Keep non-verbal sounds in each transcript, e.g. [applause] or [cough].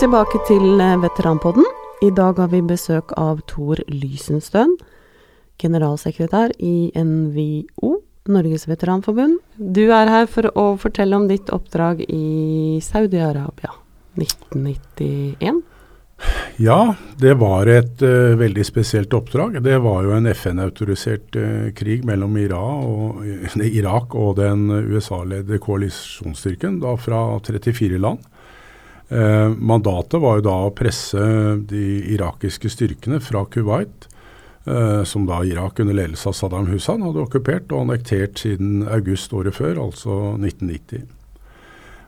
Velkommen tilbake til eh, Veteranpodden. I dag har vi besøk av Tor Lysenstøen, generalsekretær i NVO, Norges veteranforbund. Du er her for å fortelle om ditt oppdrag i Saudi-Arabia 1991. Ja, det var et uh, veldig spesielt oppdrag. Det var jo en FN-autorisert uh, krig mellom Irak og, uh, Irak og den USA-ledede koalisjonsstyrken da fra 34 land. Mandatet var jo da å presse de irakiske styrkene fra Kuwait, som da Irak under ledelse av Saddam Hussein hadde okkupert og annektert siden august året før, altså 1990.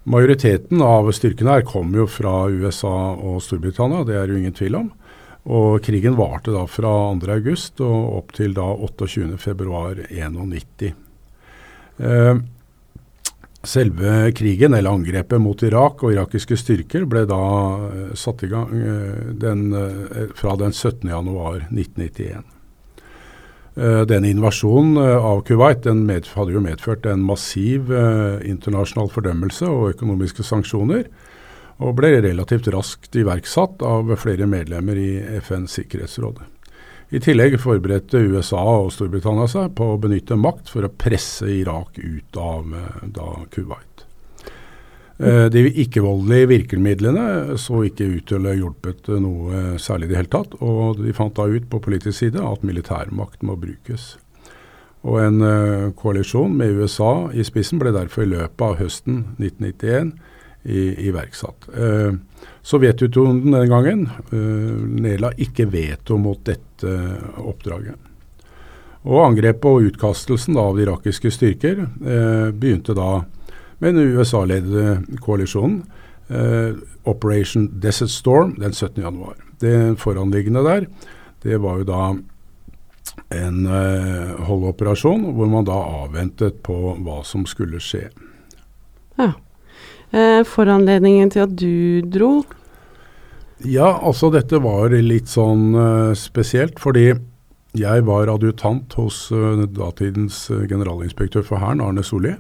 Majoriteten av styrkene her kom jo fra USA og Storbritannia, det er jo ingen tvil om. Og krigen varte da fra 2.8 og opp til da 28.2.91. Eh, selve krigen, eller angrepet mot Irak og irakiske styrker, ble da eh, satt i gang eh, den, eh, fra den 17.1.1991. Uh, denne invasjonen av Kuwait den hadde jo medført en massiv internasjonal fordømmelse og økonomiske sanksjoner, og ble relativt raskt iverksatt av flere medlemmer i FNs sikkerhetsråd. I tillegg forberedte USA og Storbritannia seg på å benytte makt for å presse Irak ut av da, Kuwait. Eh, de ikke-voldelige virkemidlene så ikke ut til å ha hjulpet noe særlig i det hele tatt. Og de fant da ut på politisk side at militærmakt må brukes. Og en koalisjon med USA i spissen ble derfor i løpet av høsten 1991 i, iverksatt. Uh, Sovjetunionen den gangen uh, nedla ikke veto mot dette oppdraget. Og Angrepet og utkastelsen av de irakiske styrker begynte da med den USA-ledede koalisjonen. Eh, Operation Desert Storm den 17.1. Det foranliggende der, det var jo da en eh, holdoperasjon hvor man da avventet på hva som skulle skje. Ja. Eh, foranledningen til at du dro? Ja, altså dette var litt sånn uh, spesielt, fordi jeg var adjutant hos uh, datidens uh, generalinspektør for Hæren, Arne Solli.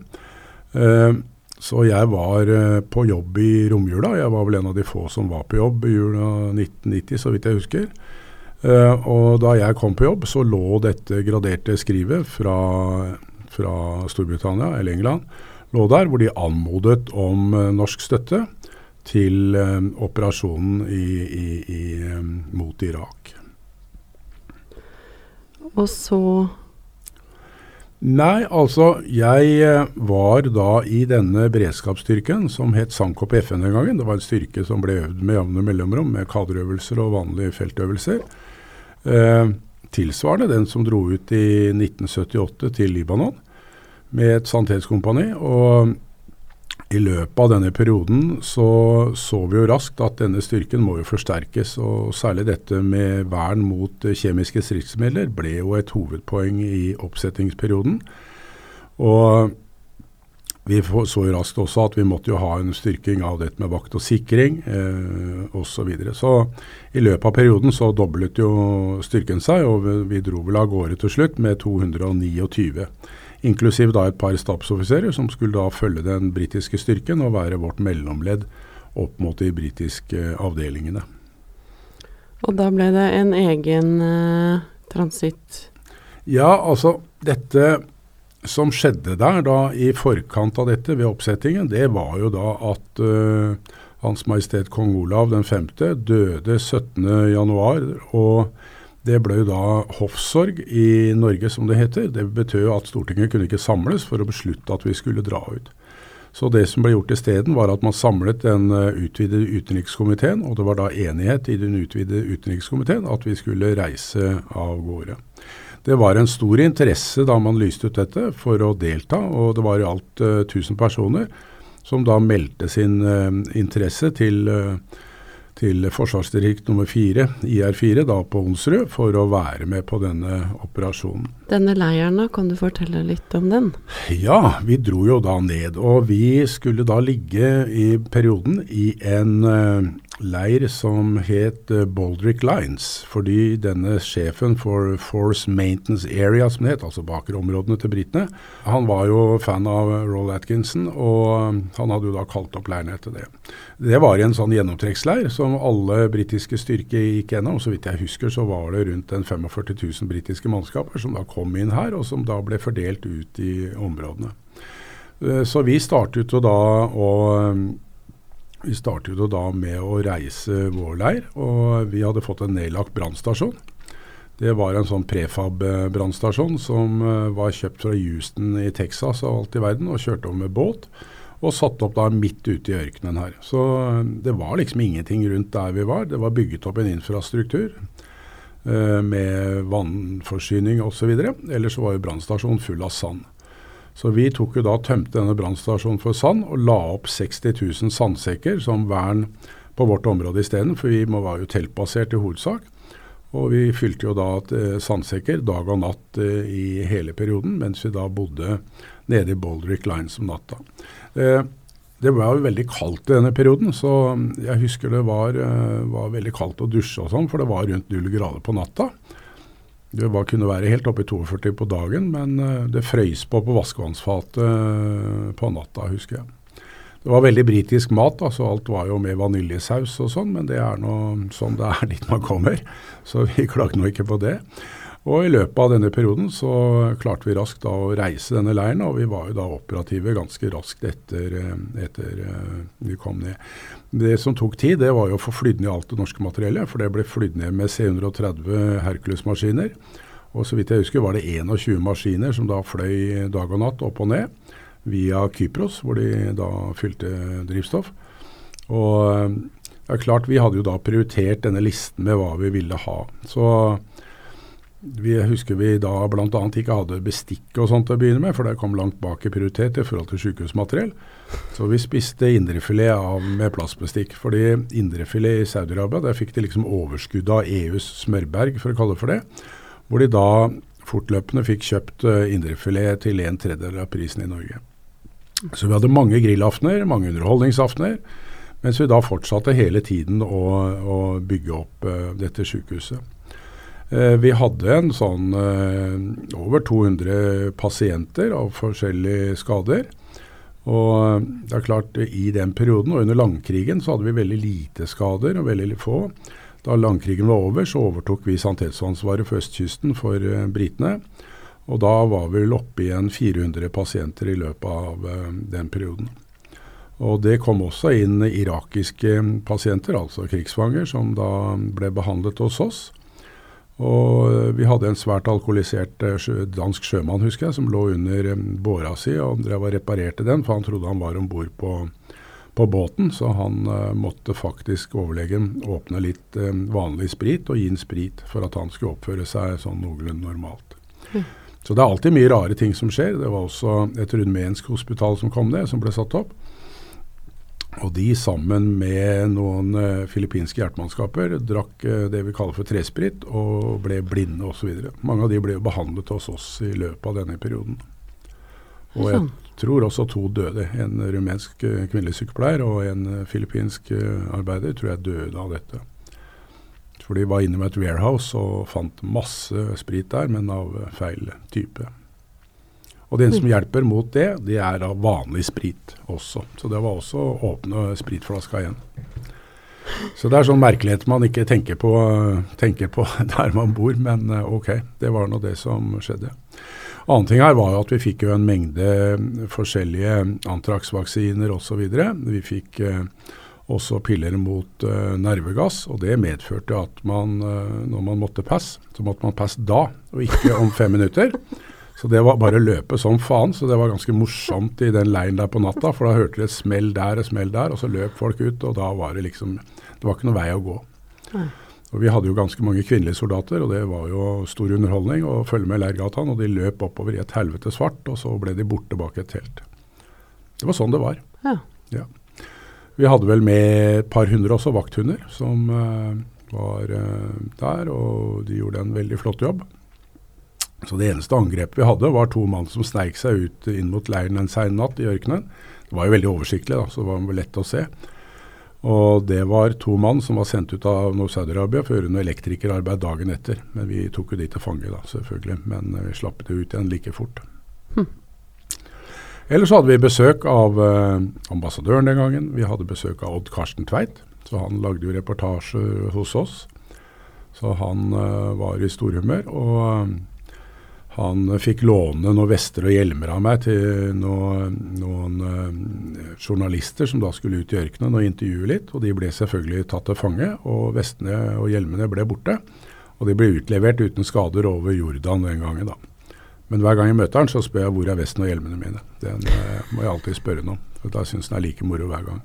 Uh, så jeg var eh, på jobb i romjula. Jeg var vel en av de få som var på jobb i jula 1990, så vidt jeg husker. Og da jeg kom på jobb, så lå dette graderte skrivet fra, fra Storbritannia eller England lå der, hvor de anmodet om norsk støtte til uh, operasjonen i, i, i, mot Irak. Og så Nei, altså jeg eh, var da i denne beredskapsstyrken som het Sankop FN den gangen. Det var en styrke som ble øvd med jevne mellomrom med kaderøvelser og vanlige feltøvelser. Eh, tilsvarende den som dro ut i 1978 til Libanon med et sannhetskompani. Og i løpet av denne perioden så så vi jo raskt at denne styrken må jo forsterkes. og Særlig dette med vern mot kjemiske stridsmidler ble jo et hovedpoeng i oppsettingsperioden. Og vi så jo raskt også at vi måtte jo ha en styrking av dette med vakt og sikring eh, osv. Så, videre. så i løpet av perioden så doblet jo styrken seg, og vi dro vel av gårde til slutt med 229 inklusiv da et par stabsoffiserer som skulle da følge den britiske styrken og være vårt mellomledd opp mot de britiske avdelingene. Og da ble det en egen uh, transitt? Ja, altså dette som skjedde der da i forkant av dette ved oppsettingen, det var jo da at uh, Hans Majestet Kong Olav den 5. døde 17.1. og det ble jo da hoffsorg i Norge, som det heter. Det betød at Stortinget kunne ikke samles for å beslutte at vi skulle dra ut. Så det som ble gjort isteden, var at man samlet den eh, utvidede utenrikskomiteen, og det var da enighet i den utvidede utenrikskomiteen at vi skulle reise av gårde. Det var en stor interesse da man lyste ut dette for å delta, og det var i alt uh, eh, 1000 personer som da meldte sin uh, interesse til uh, til forsvarsdirekt nummer fire, IR4, da på Onsrud, for å være med på denne operasjonen. Denne leiren, da, kan du fortelle litt om den? Ja, vi dro jo da ned. Og vi skulle da ligge i perioden i en uh, leir som het uh, Baldrick Lines. Fordi denne sjefen for Force Maintenance Area, som det het, altså bakerområdene til britene, han var jo fan av Roll Atkinson, og um, han hadde jo da kalt opp leiren etter det. Det var en sånn gjennomtrekksleir som alle britiske styrker gikk gjennom. Så vidt jeg husker så var det rundt en 45 000 britiske mannskaper som da kom inn her, og som da ble fordelt ut i områdene. Uh, så vi startet jo da å vi startet jo da med å reise vår leir, og vi hadde fått en nedlagt brannstasjon. Det var en sånn prefab-brannstasjon som uh, var kjøpt fra Houston i Texas og alt i verden, og kjørte om med båt. Og satt opp da midt ute i ørkenen her. Så uh, det var liksom ingenting rundt der vi var. Det var bygget opp en infrastruktur uh, med vannforsyning osv. Ellers var jo brannstasjonen full av sand. Så vi tok jo da tømte denne brannstasjonen for sand og la opp 60 000 sandsekker som vern på vårt område isteden, for vi var jo teltbasert i hovedsak. Og vi fylte jo da eh, sandsekker dag og natt eh, i hele perioden, mens vi da bodde nede i Baldrick Line som natta. Eh, det var jo veldig kaldt i denne perioden, så jeg husker det var, var veldig kaldt å dusje og sånn, for det var rundt null grader på natta. Det var, kunne være helt oppe i 42 på dagen, men uh, det frøys på på vaskevannsfatet uh, på natta, husker jeg. Det var veldig britisk mat, altså alt var jo med vaniljesaus og sånn, men det er nå sånn det er [laughs] dit man kommer. Så vi [laughs] klagde nå ikke på det. Og i løpet av denne perioden så klarte vi raskt da å reise denne leiren, og vi var jo da operative ganske raskt etter, eh, etter vi kom ned. Det som tok tid, det var jo å få flydd ned alt det norske materiellet. For det ble flydd ned med C-130 Hercules-maskiner. Og så vidt jeg husker var det 21 maskiner som da fløy dag og natt opp og ned via Kypros, hvor de da fylte drivstoff. Og eh, det er klart, vi hadde jo da prioritert denne listen med hva vi ville ha. Så vi husker vi da bl.a. ikke hadde bestikk og sånt å begynne med, for det kom langt bak i prioritet i forhold til sykehusmateriell. Så vi spiste indrefilet med plastbestikk. Fordi indrefilet i Saudi-Arabia, der fikk de liksom overskuddet av EUs smørberg, for å kalle det for det. Hvor de da fortløpende fikk kjøpt uh, indrefilet til en tredjedel av prisen i Norge. Så vi hadde mange grillaftener, mange underholdningsaftener. Mens vi da fortsatte hele tiden å, å bygge opp uh, dette sykehuset. Eh, vi hadde en sånn eh, over 200 pasienter av forskjellige skader. Og eh, det er klart, i den perioden og under langkrigen så hadde vi veldig lite skader og veldig få. Da langkrigen var over, så overtok vi sanitetsansvaret for østkysten for britene. Og da var vi vel oppe igjen 400 pasienter i løpet av den perioden. Og det kom også inn irakiske pasienter, altså krigsfanger, som da ble behandlet hos oss. Og eh, vi hadde en svært alkoholisert eh, dansk sjømann, husker jeg, som lå under eh, båra si og drev og reparerte den, for han trodde han var om bord på, på, båten. Så han uh, måtte faktisk overlegen åpne litt uh, vanlig sprit og gi en sprit for at han skulle oppføre seg sånn noenlunde normalt. Mm. Så det er alltid mye rare ting som skjer. Det var også et rumensk hospital som kom ned, som ble satt opp. Og de sammen med noen uh, filippinske hjelpemannskaper drakk uh, det vi kaller for tresprit og ble blinde osv. Mange av de ble behandlet hos oss i løpet av denne perioden. Og jeg tror også to døde. En rumensk uh, kvinnelig sykepleier og en filippinsk arbeider tror jeg døde av dette. For de var inne med et warehouse og fant masse sprit der, men av feil type. Og den som hjelper mot det, det er da vanlig sprit også. Så det var også åpne spritflaska igjen. Så det er sånn merkelighet man ikke tenker på, tenker på [laughs] der man bor, men eh, ok, det var nå det som skjedde. Annen ting her var jo at vi fikk jo en mengde forskjellige antraksvaksiner osv. Vi fikk eh, også piller mot uh, nervegass, og det medførte at man, uh, når man måtte passe, så måtte man passe da, og ikke om fem minutter. Så det var bare å løpe som faen. Så det var ganske morsomt i den leiren der på natta. For da hørte de et smell der og smell der, og så løp folk ut. Og da var det liksom Det var ikke noe vei å gå. Og Vi hadde jo ganske mange kvinnelige soldater, og det var jo stor underholdning å følge med Leirgatan. Og de løp oppover i et helvete svart, og så ble de borte bak et telt. Det var sånn det var. Ja. ja. Vi hadde vel med et par hundre også vakthunder som uh, var uh, der, og de gjorde en veldig flott jobb. Så det eneste angrepet vi hadde, var to mann som sneik seg ut inn mot leiren en sein natt i ørkenen. Det var jo veldig oversiktlig, da, så det var lett å se. Og det var to mann som var sendt ut av Saudi-Arabia for å gjøre noe elektrikerarbeid dagen etter. Men vi tok jo de til fange, da, selvfølgelig. Men vi slapp det ut igjen like fort. Hm. Ellers hadde vi besøk av eh, ambassadøren den gangen. Vi hadde besøk av Odd Karsten Tveit. Så han lagde jo reportasje hos oss. Så han eh, var i storhumør. Og eh, han fikk låne noen vester og hjelmer av meg til noen, noen uh, journalister som da skulle ut i ørkenen og intervjue litt. Og de ble selvfølgelig tatt til fange, og vestene og hjelmene ble borte. Og de ble utlevert uten skader over Jordan den gangen, da. Men hver gang jeg møter han, så spør jeg hvor er vesten og hjelmene mine. Den uh, må jeg alltid spørre noen, om. For da syns han er like moro hver gang.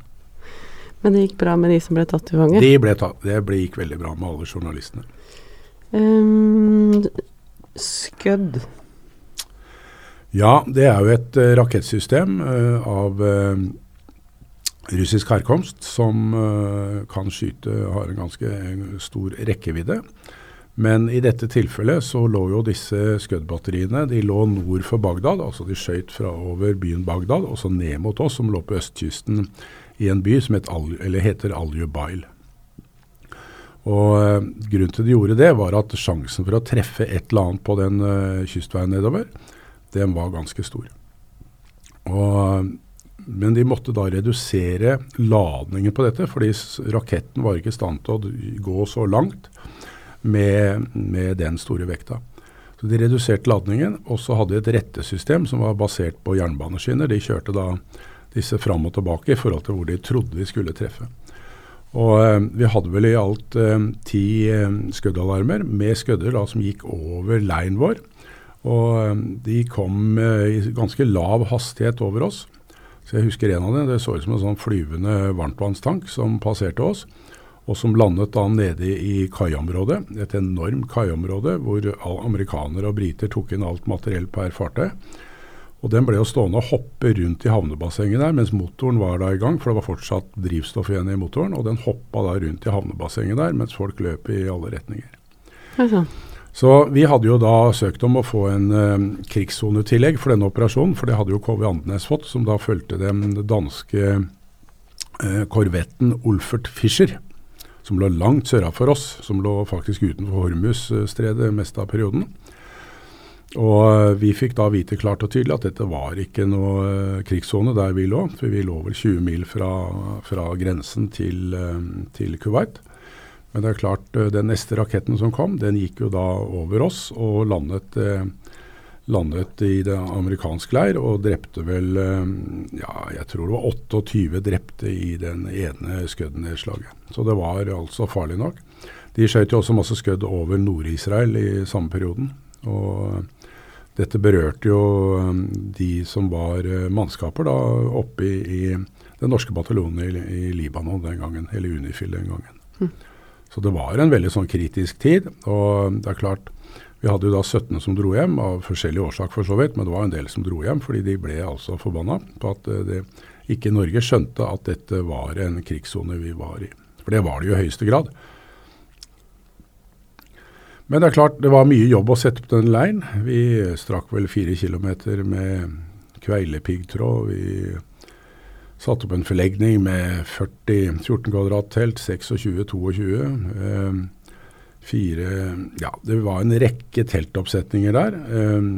Men det gikk bra med de som ble tatt til fange? De ble tatt, det gikk veldig bra med alle journalistene. Um, Skødd? Ja, det er jo et uh, rakettsystem uh, av uh, russisk herkomst som kan skyte, har en ganske stor rekkevidde. Men i dette tilfellet så lå jo disse Scud-batteriene nord for Bagdad. altså De skøyt fra over byen Bagdad og så ned mot oss, som lå på østkysten i en by som het heter Al-Jubail. Og uh, Grunnen til de gjorde det, var at sjansen for å treffe et eller annet på den uh, kystveien nedover, den var ganske stor. Og, men de måtte da redusere ladningen på dette, fordi raketten var ikke i stand til å gå så langt med, med den store vekta. Så De reduserte ladningen, og så hadde de et rettesystem som var basert på jernbaneskinner. De kjørte da disse fram og tilbake i forhold til hvor de trodde de skulle treffe. Og eh, Vi hadde vel i alt eh, ti eh, skuddalarmer med skudder da, som gikk over leiren vår. Og De kom i ganske lav hastighet over oss. Så Jeg husker en av dem. Det så ut som en sånn flyvende varmtvannstank som passerte oss. Og som landet da nede i kaiområdet. Et enormt kaiområde hvor amerikanere og briter tok inn alt materiell per fartøy. Og Den ble jo stående og hoppe rundt i havnebassenget der mens motoren var da i gang, for det var fortsatt drivstoff igjen i motoren. Og den hoppa da rundt i havnebassenget der mens folk løp i alle retninger. Altså. Så vi hadde jo da søkt om å få en eh, krigssonetillegg for denne operasjonen, for det hadde jo KV Andenes fått, som da fulgte den danske eh, korvetten Olfert Fischer, som lå langt sørafor oss, som lå faktisk utenfor Hormus-stredet meste av perioden. Og eh, vi fikk da vite klart og tydelig at dette var ikke noe uh, krigssone der vi lå. For vi lå vel 20 mil fra, fra grensen til, uh, til, Kuwait. Men det er klart, uh, den neste raketten som kom, den gikk jo da over oss og landet, landet i det amerikansk leir og drepte vel ja, jeg tror det var 28 drepte i den ene skuddnedslaget. Så det var altså farlig nok. De skjøt jo også masse skudd over Nord-Israel i samme perioden. Og dette berørte jo um, de som var uh, mannskaper da oppe i, i den norske bataljonen i, i, Libanon den gangen, eller Unifil den gangen. Mm. Så det var en veldig sånn kritisk tid. Og det er klart, vi hadde jo da 17 som dro hjem, av forskjellige årsak for så vidt, men det var en del som dro hjem fordi de ble altså forbanna på at uh, det, ikke Norge skjønte at dette var en krigssone vi var i. For det var det jo i høyeste grad. Men det er klart, det var mye jobb å sette opp den leiren. Vi strakk vel fire kilometer med kveilepiggtråd. Vi satte opp en forlegning med 40, 14 kvadrattelt, 26, 22. Eh, fire Ja, det var en rekke teltoppsetninger der. Eh,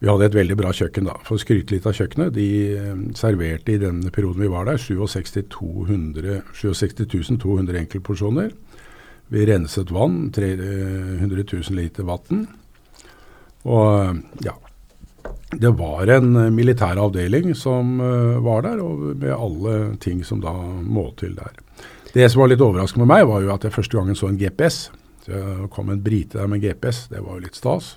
vi hadde et veldig bra kjøkken, da. For å skryte litt av kjøkkenet. De eh, serverte i denne perioden vi var der, 67 200, 67 200 enkeltporsjoner. Vi renset vann, 300 000 liter vann. Og ja, det var en militær avdeling som var der, og med alle ting som da må til der. Det som var litt overraskende med meg, var jo at jeg første gangen så en GPS. Det kom en brite der med GPS, det var jo litt stas.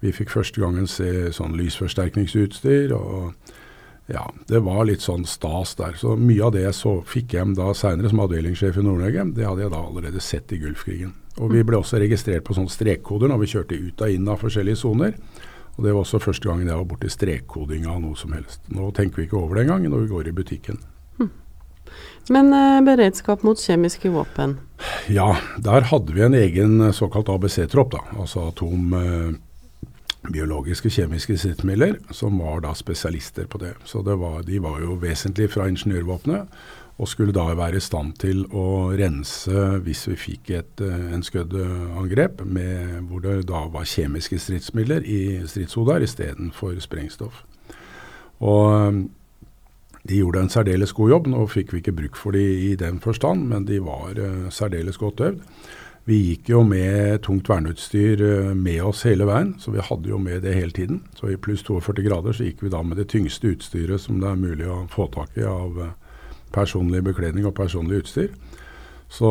Vi fikk første gangen se sånn lysforsterkningsutstyr og ja, det var litt sånn stas der. Så mye av det så, fikk jeg da seinere som avdelingssjef i Nord-Norge, det hadde jeg da allerede sett i Gulfkrigen. Og vi ble også registrert på sånne strekkoder når vi kjørte ut og inn av forskjellige soner. Og det var også første gangen jeg var borti strekkoding av noe som helst. Nå tenker vi ikke over det engang når vi går i butikken. Hm. Men eh, beredskap mot kjemiske våpen? Ja, der hadde vi en egen såkalt ABC-tropp, da. Altså atom... Eh, biologiske kjemiske stridsmidler, som var da spesialister på det. Så det var, de var jo vesentlig fra ingeniørvåpenet. Og skulle da være i stand til å rense hvis vi fikk et, enskuddangrep en skuddangrep hvor det da var kjemiske stridsmidler i stridshoder istedenfor sprengstoff. Og de gjorde en særdeles god jobb. Nå fikk vi ikke bruk for de i den forstand, men de var uh, særdeles godt øvd. Vi gikk jo med tungt verneutstyr uh, med oss hele veien, så vi hadde jo med det hele tiden. Så i pluss 42 grader så gikk vi da med det tyngste utstyret som det er mulig å få tak i av uh, personlig bekledning og personlig utstyr. Så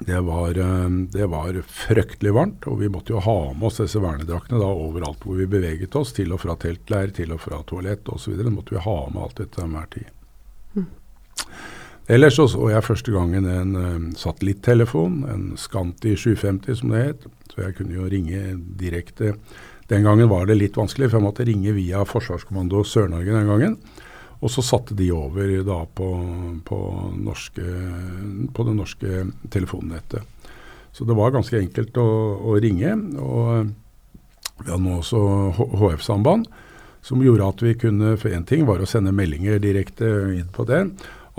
det var, eh, det var, fryktelig varmt, og vi måtte jo ha med oss disse vernedraktene da overalt hvor vi beveget oss, til og fra teltleir, til og fra toalett osv. Måtte vi ha med alt dette til enhver tid. Ellers så, så jeg første gangen en um, satellittelefon, en Scanti 750 som det het. Så jeg kunne jo ringe direkte. Den gangen var det litt vanskelig, for jeg måtte ringe via Forsvarskommando Sør-Norge den gangen. Og så satte de over da på, på, norske, på det norske telefonnettet. Så det var ganske enkelt å, å ringe. Og vi hadde nå også HF-samband, som gjorde at vi kunne For én ting var å sende meldinger direkte inn på det.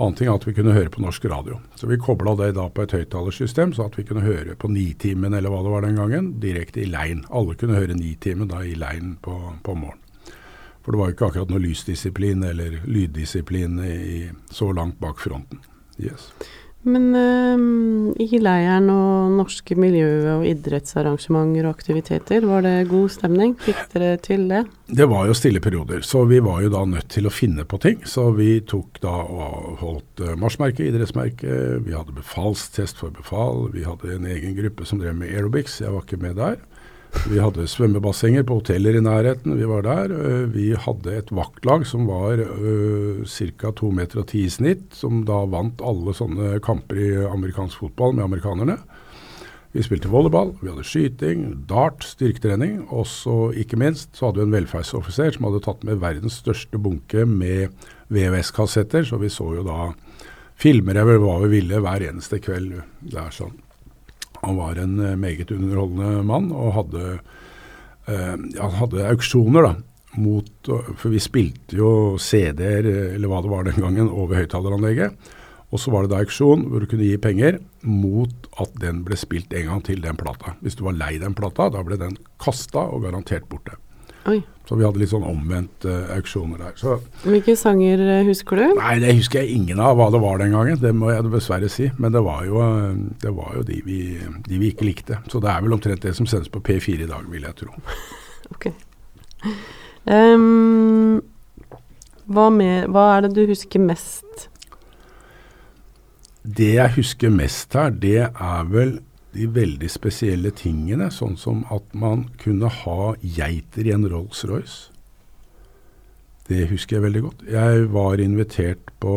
Annen ting er at vi kunne høre på norsk radio. Så vi kobla det da på et høyttalersystem, så at vi kunne høre på Nitimen eller hva det var den gangen, direkte i leiren. Alle kunne høre Nitimen da i leiren på, på morgenen. For det var jo ikke akkurat noe lysdisiplin eller lyddisiplin i, så langt bak fronten. Yes. Men um, i leiren og norske miljø- og idrettsarrangementer og aktiviteter, var det god stemning? Fikk dere til det? Det var jo stille perioder, så vi var jo da nødt til å finne på ting. Så vi tok da og holdt uh, marsjmerke, idrettsmerke, vi hadde befalstest for befal, vi hadde en egen gruppe som drev med aerobics, jeg var ikke med der. Vi hadde svømmebassenger på hoteller i nærheten. Vi var der. Eh, vi hadde et vaktlag som var uh, ca. 2,10 meter og 10 i snitt, som da vant alle sånne kamper i amerikansk fotball med amerikanerne. Vi spilte volleyball, vi hadde skyting, dart, styrketrening. Og så ikke minst så hadde vi en velferdsoffiser som hadde tatt med verdens største bunke med VHS-kassetter, så vi så jo da filmer jeg hva vi ville hver eneste kveld. Det er sånn. Han var en eh, meget underholdende mann og hadde, eh, hadde auksjoner da, mot For vi spilte jo CD-er, eller hva det var den gangen, over høyttaleranlegget. Og så var det da auksjon hvor du kunne gi penger mot at den ble spilt en gang til, den plata. Hvis du var lei den plata, da ble den kasta og garantert borte. Oi. Så vi hadde litt sånn omvendt uh, auksjoner der. Så, Hvilke sanger eh, husker du? Nei, Det husker jeg ingen av hva det var den gangen. Det må jeg dessverre si. Men det var jo, eh, det var jo de, vi, de, vi, ikke likte. Så det er vel omtrent det som sendes på P4 i dag, vil jeg tro. [laughs] ok. Um, hva, med, hva er det du husker mest? Det jeg husker mest her, det er vel de veldig spesielle tingene, sånn som at man kunne ha geiter i en Rolls-Royce. Det husker jeg veldig godt. Jeg var invitert på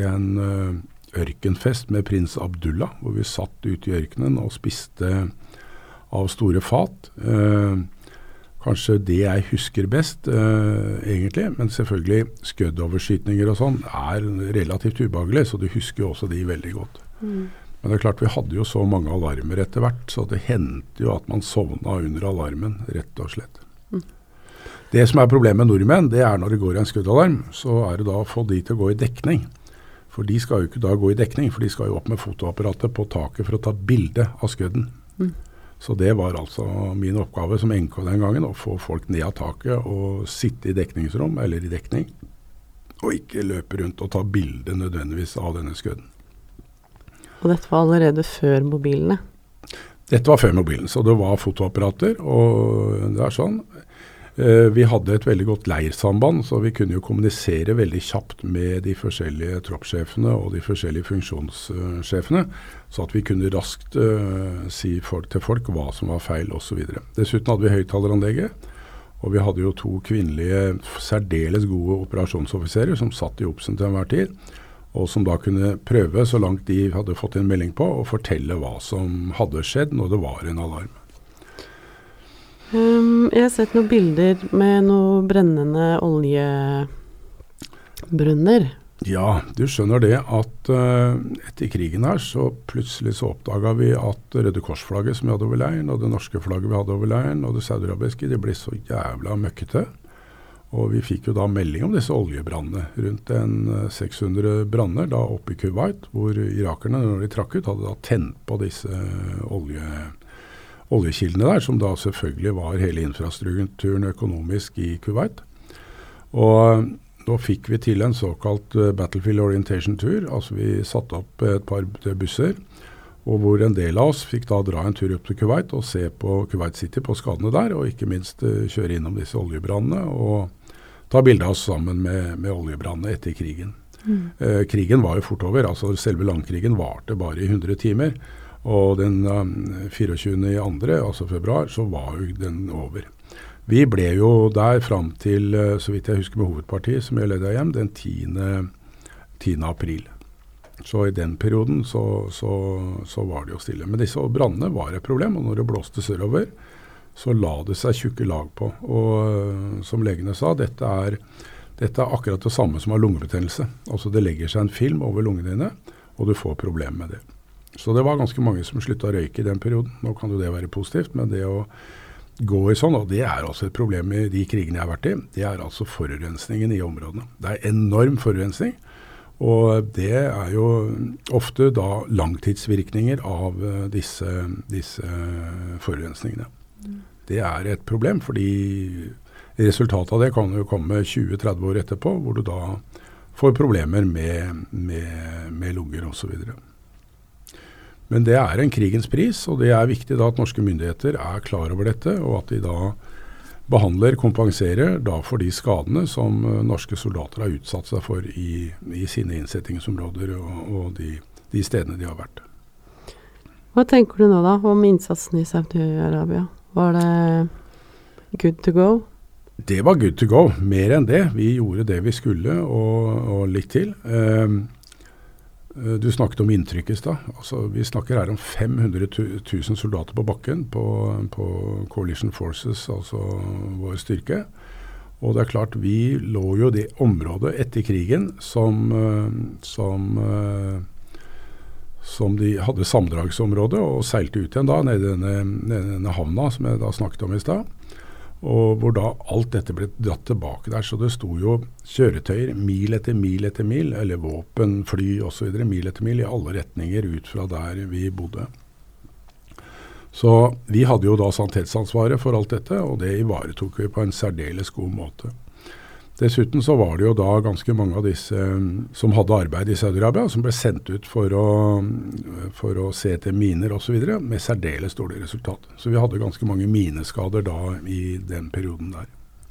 en uh, ørkenfest med prins Abdullah, hvor vi satt ute i ørkenen og spiste av store fat. Uh, kanskje det jeg husker best, eh, egentlig. Men selvfølgelig, skuddoverskytninger og sånn er relativt ubehagelig, så du husker jo også de veldig godt. Mm. Men det er klart vi hadde jo så mange alarmer etter hvert, så det hendte jo at man sovna under alarmen, rett og slett. Mm. Det som er problemet med nordmenn, det er når det går en skuddalarm, så er det da å få de til å gå i dekning. For de skal jo ikke da gå i dekning, for de skal jo opp med fotoapparatet på taket for å ta bilde av skudden. Mm. Så det var altså min oppgave som NK den gangen, å få folk ned av taket og sitte i dekningsrom, eller i dekning, og ikke løpe rundt og ta bilde nødvendigvis av denne skudden. Og dette var allerede før mobilene? Dette var før mobilen, så det var fotoapparater. Og det er sånn. Eh, vi hadde et veldig godt leirsamband, så vi kunne jo kommunisere veldig kjapt med de forskjellige troppssjefene og de forskjellige funksjonssjefene, så at vi kunne raskt uh, si folk til folk hva som var feil osv. Dessuten hadde vi høyttaleranlegget, og vi hadde jo to kvinnelige særdeles gode operasjonsoffiserer som satt i Obsen til enhver tid og som da kunne prøve, så langt de hadde fått en melding på, å fortelle hva som hadde skjedd når det var en alarm. Um, jeg har sett noen bilder med noen brennende oljebrønner. Ja, du skjønner det at uh, etter krigen her så plutselig så oppdaga vi at Røde Kors-flagget som vi hadde over leiren, og det norske flagget vi hadde over leiren, og det saudiarabiske, de ble så jævla møkkete. Og vi fikk jo da melding om disse oljebrannene. Rundt en 600 eh, branner da oppe i Kuwait, hvor irakerne når de trakk ut, hadde da tent på disse olje, oljekildene der, som da selvfølgelig var hele infrastrukturen økonomisk i Kuwait. Og da fikk vi til en såkalt Battlefield Orientation Tour. Altså vi satte opp et par busser og hvor en del av oss fikk da dra en tur opp til Kuwait og se på Kuwait City, på skadene der, og ikke minst kjøre innom disse oljebrannene og ta bilde av oss sammen med, med oljebrannene etter krigen. Mm. Uh, krigen var jo fort over. altså Selve landkrigen varte bare i 100 timer. Og den um, 24. andre, altså februar, så var jo den over. Vi ble jo der fram til, uh, så vidt jeg husker med hovedpartiet, som jeg ledet hjem, den 10. 10. april. Så i den perioden så, så, så, var det jo stille. Men disse brannene var et problem, og når det blåste sørover, så la det seg tjukke lag på. Og uh, som legene sa, dette er, dette er akkurat det samme som har lungebetennelse. Altså det legger seg en film over lungene dine, og du får problemer med det. Så det var ganske mange som slutta å røyke i den perioden. Nå kan jo det være positivt, men det å gå i sånn, og det er altså et problem i de krigene jeg har vært i, det er altså forurensningen i områdene. Det er enorm forurensning. Og det er jo ofte da langtidsvirkninger av eh, disse, disse forurensningene. Det er et problem, fordi resultatet av det kan jo komme 20-30 år etterpå, hvor du da får problemer med, med, med lunger osv. Men det er en krigens pris, og det er viktig da at norske myndigheter er klar over dette, og at de da behandler, kompenserer da for de skadene som uh, norske soldater har utsatt seg for i, i sine innsettingsområder og, og de, de, stedene de har vært. Hva tenker du nå da om innsatsen i Saudi-Arabia? Var det good to go? Det var good to go. Mer enn det. Vi gjorde det vi skulle, og, og litt til. Um, du snakket om inntrykk i stad. Altså, vi snakker her om 500 000 soldater på bakken på, på, Coalition Forces, altså vår styrke. Og det er klart, vi lå jo det området etter krigen som, eh, som, eh, som de hadde sammendragsområde, og seilte ut igjen da, nede i denne, denne havna som jeg da snakket om i stad. Og hvor da alt dette ble dratt tilbake der. Så det sto jo kjøretøyer mil etter mil etter mil, eller våpen, fly osv. mil etter mil i alle retninger ut fra der vi bodde. Så vi hadde jo da sanitetsansvaret for alt dette, og det ivaretok vi på en særdeles god måte. Dessuten så var det jo da ganske mange av disse mm, som hadde arbeid i Saudi-Arabia, som ble sendt ut for å, for å se etter miner osv. med særdeles dårlige resultater. Så vi hadde ganske mange mineskader da i den perioden der.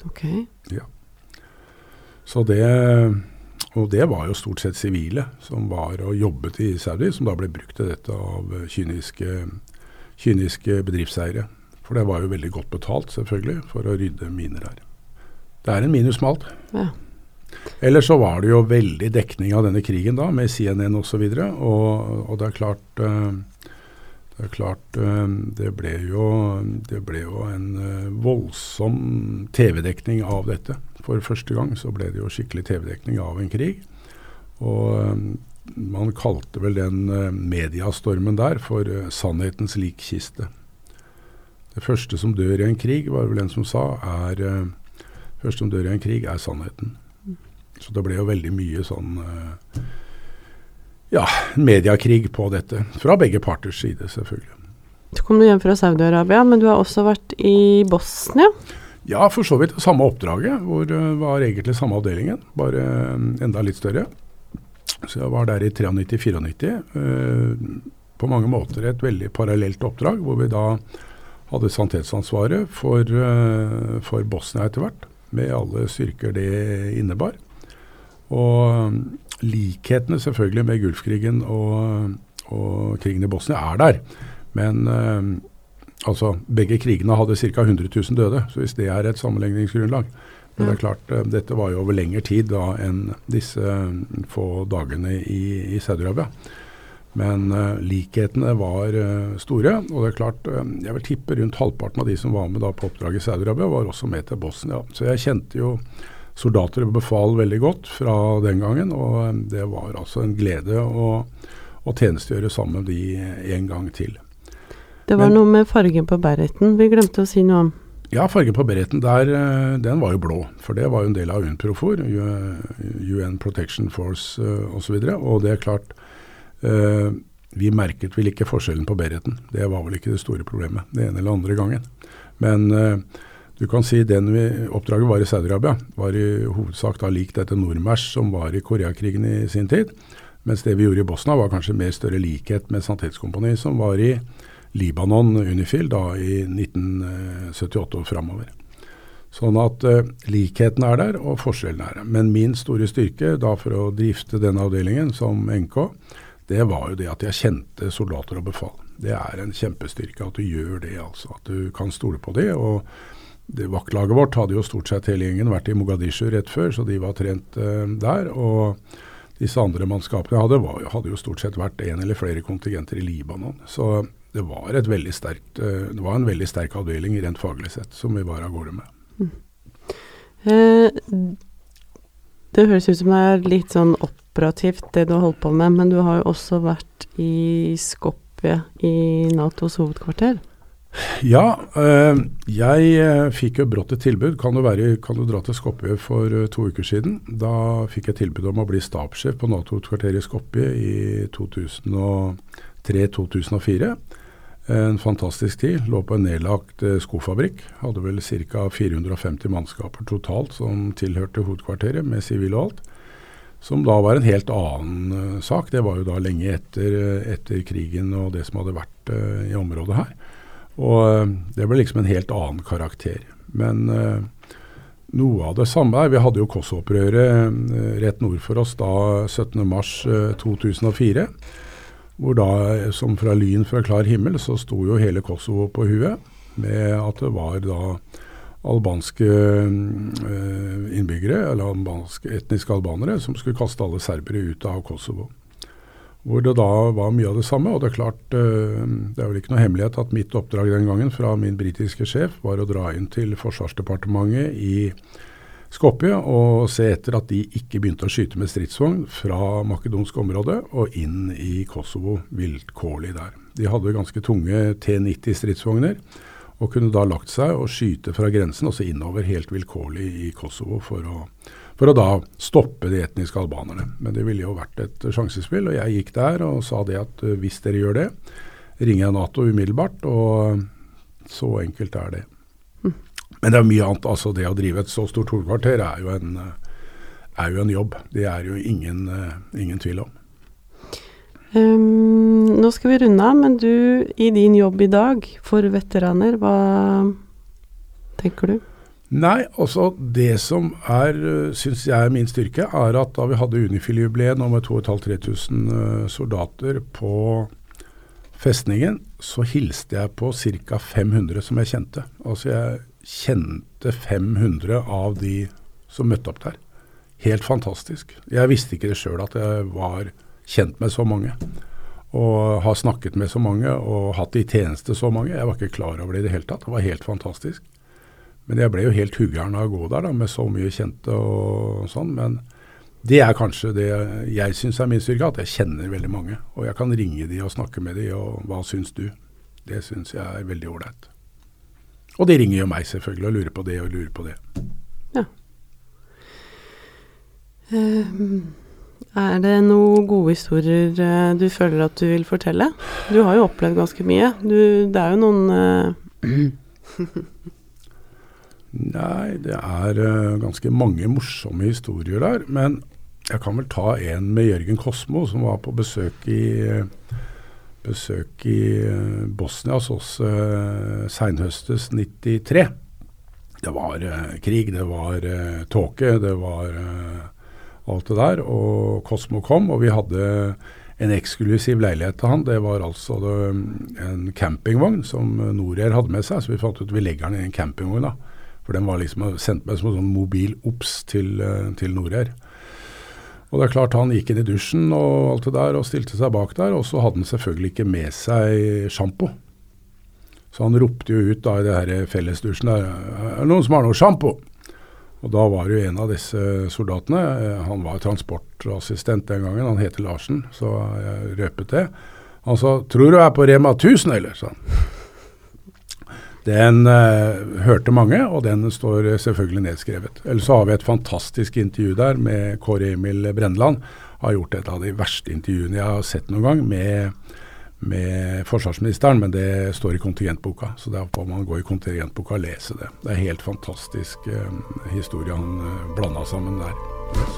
Ok. Ja. Så det Og det var jo stort sett sivile som var og jobbet i Saudi, som da ble brukt til dette av kyniske, kyniske bedriftseiere. For det var jo veldig godt betalt, selvfølgelig, for å rydde miner her. Det er en minus med alt. Ja. Ellers så var det jo veldig dekning av denne krigen da, med CNN osv. Og, så og, og det er klart uh, det er klart uh, det, ble jo, det ble jo en uh, voldsom TV-dekning av dette. For første gang så ble det jo skikkelig TV-dekning av en krig. Og man kalte vel den mediastormen der for sannhetens likkiste. Det første som dør i en krig, var vel en som sa, er Først som dør i en krig, er sannheten. Så det ble jo veldig mye sånn uh, ja, mediekrig på dette. Fra begge parters side, selvfølgelig. Du kom hjem fra Saudi-Arabia, men du har også vært i Bosnia? Ja, for så vidt samme oppdraget, hvor det var egentlig samme avdelingen, bare enda litt større. Så jeg var der i 93-94. Uh, på mange måter et veldig parallelt oppdrag, hvor vi da hadde sanitetsansvaret for, uh, for Bosnia etter hvert med alle styrker det innebar. Og um, likhetene selvfølgelig med Gulfkrigen og, og krigen i Bosnia er der. Men eh, altså, begge krigene hadde ca. 100 000 døde, så hvis det er et sammenligningsgrunnlag Men det er klart, uh, dette var jo over lengre tid da enn disse få dagene i, i Saudi-Arabia. Men uh, likhetene var uh, store. Og det er klart, uh, jeg vil tippe rundt halvparten av de som var med da på oppdraget i Saudi-Arabia, var også med til Bosnia. Så jeg kjente jo soldater og befal veldig godt fra den gangen. Og det var altså en glede å, å tjenestegjøre sammen med de en gang til. Det var Men, noe med fargen på bereten vi glemte å si noe om. Ja, fargen på bereten der, eh, den var jo blå. For det var jo en del av UNPROFOR, UN Protection Force osv. Og, så og det er klart Vi merket vel ikke forskjellen på bereten. Det var vel ikke det store problemet det ene eller andre gangen. Men uh, du kan si den vi, oppdraget var i Saudi-Arabia, var i hovedsak da lik dette Nordmers som var i Koreakrigen i sin tid. Mens det vi gjorde i Bosnia var kanskje mer større likhet med Sannhetskompani, som var i Libanon, Unifil, da i 1978 og framover. Sånn at uh, likheten er der, og forskjellen er der. Men min store styrke da for å drifte denne avdelingen som NK, det var jo det at jeg kjente soldater og befal. Det er en kjempestyrke at du gjør det, altså. At du kan stole på det. og det Vaktlaget vårt hadde jo stort sett hele gjengen vært i Mogadishu rett før, så de var trent uh, der. og disse andre mannskapene jeg hadde, var, hadde jo stort sett vært én eller flere kontingenter i Libanon. Så det var, sterkt, eh, det var en veldig sterk avdeling rent faglig sett, som vi var av gårde med. Mm. Eh, det høres ut som det er litt sånn operativt det du har holdt på med, men du har jo også vært i Skopje i Natos hovedkvarter? Ja, øh, jeg øh, fikk jo brått et tilbud. Kan du, være, kan du dra til Skopje for øh, to uker siden? Da fikk jeg tilbud om å bli stabssjef på Nato-kvarteret i Skopje i 2003-2004. En fantastisk tid. Lå på en nedlagt eh, skofabrikk. Hadde vel ca. 450 mannskaper totalt som tilhørte hovedkvarteret, med sivil og alt. Som da var en helt annen uh, sak. Det var jo da lenge etter, eh, etter, krigen og det som hadde vært uh, i området her. Og det ble liksom en helt annen karakter. Men noe av det samme er Vi hadde jo Kosovo-opprøret rett nord for oss da 17.3.2004. Hvor da, som fra lyn fra klar himmel, så sto jo hele Kosovo på huet. Med at det var da albanske øh, innbyggere, eller albanske, etniske albanere, som skulle kaste alle serbere ut av Kosovo. Hvor det da var mye av det samme. Og det er klart, øh, det er vel ikke noe hemmelighet at mitt oppdrag den gangen fra min britiske sjef var å dra inn til Forsvarsdepartementet i Skopje og se etter at de ikke begynte å skyte med stridsvogn fra makedonsk område og inn i Kosovo vilkårlig der. De hadde ganske tunge T-90 stridsvogner og kunne da lagt seg og skyte fra grensen, også innover helt vilkårlig i Kosovo, for å, for å da stoppe de etniske albanerne. Men det ville jo vært et sjansespill, og jeg gikk der og sa det at uh, hvis dere gjør det, ringer jeg Nato umiddelbart, og så enkelt er det. Men det er mye annet. altså Det å drive et så stort hovedkvarter er jo en, er jo en jobb. Det er jo ingen, ingen tvil om. Um, nå skal vi runde av, men du i din jobb i dag for veteraner, hva tenker du? Nei, altså det som er, syns jeg er min styrke, er at da vi hadde Unifil-jubileet nå med 2500-3000 soldater på festningen, så hilste jeg på ca. 500 som jeg kjente. Altså jeg kjente 500 av de som møtte opp der. Helt fantastisk. Jeg visste ikke det sjøl at jeg var kjent med så mange. Og har snakket med så mange og hatt i tjeneste så mange. Jeg var ikke klar over det i det hele tatt. Det var helt fantastisk. Men jeg ble jo helt huggeren av å gå der da, med så mye kjente og sånn. Men det er kanskje det jeg syns er min styrke, at jeg kjenner veldig mange. Og jeg kan ringe de og snakke med de, og hva syns du? Det syns jeg er veldig ålreit. Og de ringer jo meg selvfølgelig og lurer på det og lurer på det. Ja. Um, er det noen gode historier uh, du føler at du vil fortelle? Du har jo opplevd ganske mye. Du, det er jo noen uh... [clears throat] Nei, det er uh, ganske mange morsomme historier der. Men jeg kan vel ta en med Jørgen Kosmo, som var på besøk i besøk i eh, Bosnia hos oss seinhøstes 93. Det var krig, det var tåke, det var alt det der. Og Cosmo kom, og vi hadde en eksklusiv leilighet til han. Det var altså det, en campingvogn som Norair hadde med seg. Så vi fant ut vi legger den i en campingvogn. da. For den var liksom sendt med som en sånn mobil OBS til, til Norair. Og det er klart Han gikk inn i dusjen og alt det der og stilte seg bak der, og så hadde han selvfølgelig ikke med seg sjampo. Så han ropte jo ut da i det her fellesdusjen der Er det noen som har noe sjampo? Og da var jo en av disse soldatene, eh, han var transportassistent den gangen, han heter Larsen, så jeg røpet det. Han sa 'Tror du er på Rema 1000, eller?' sa han. Den eh, hørte mange, og den står selvfølgelig nedskrevet. Ellers så har vi et fantastisk intervju der med Kåre Emil Brenneland. Har gjort et av de verste intervjuene jeg har sett noen gang med, med forsvarsministeren, men det står i kontingentboka. Så da får man gå i kontingentboka og lese det. Det er helt fantastisk uh, historie han uh, blanda sammen der. Yes.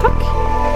takk.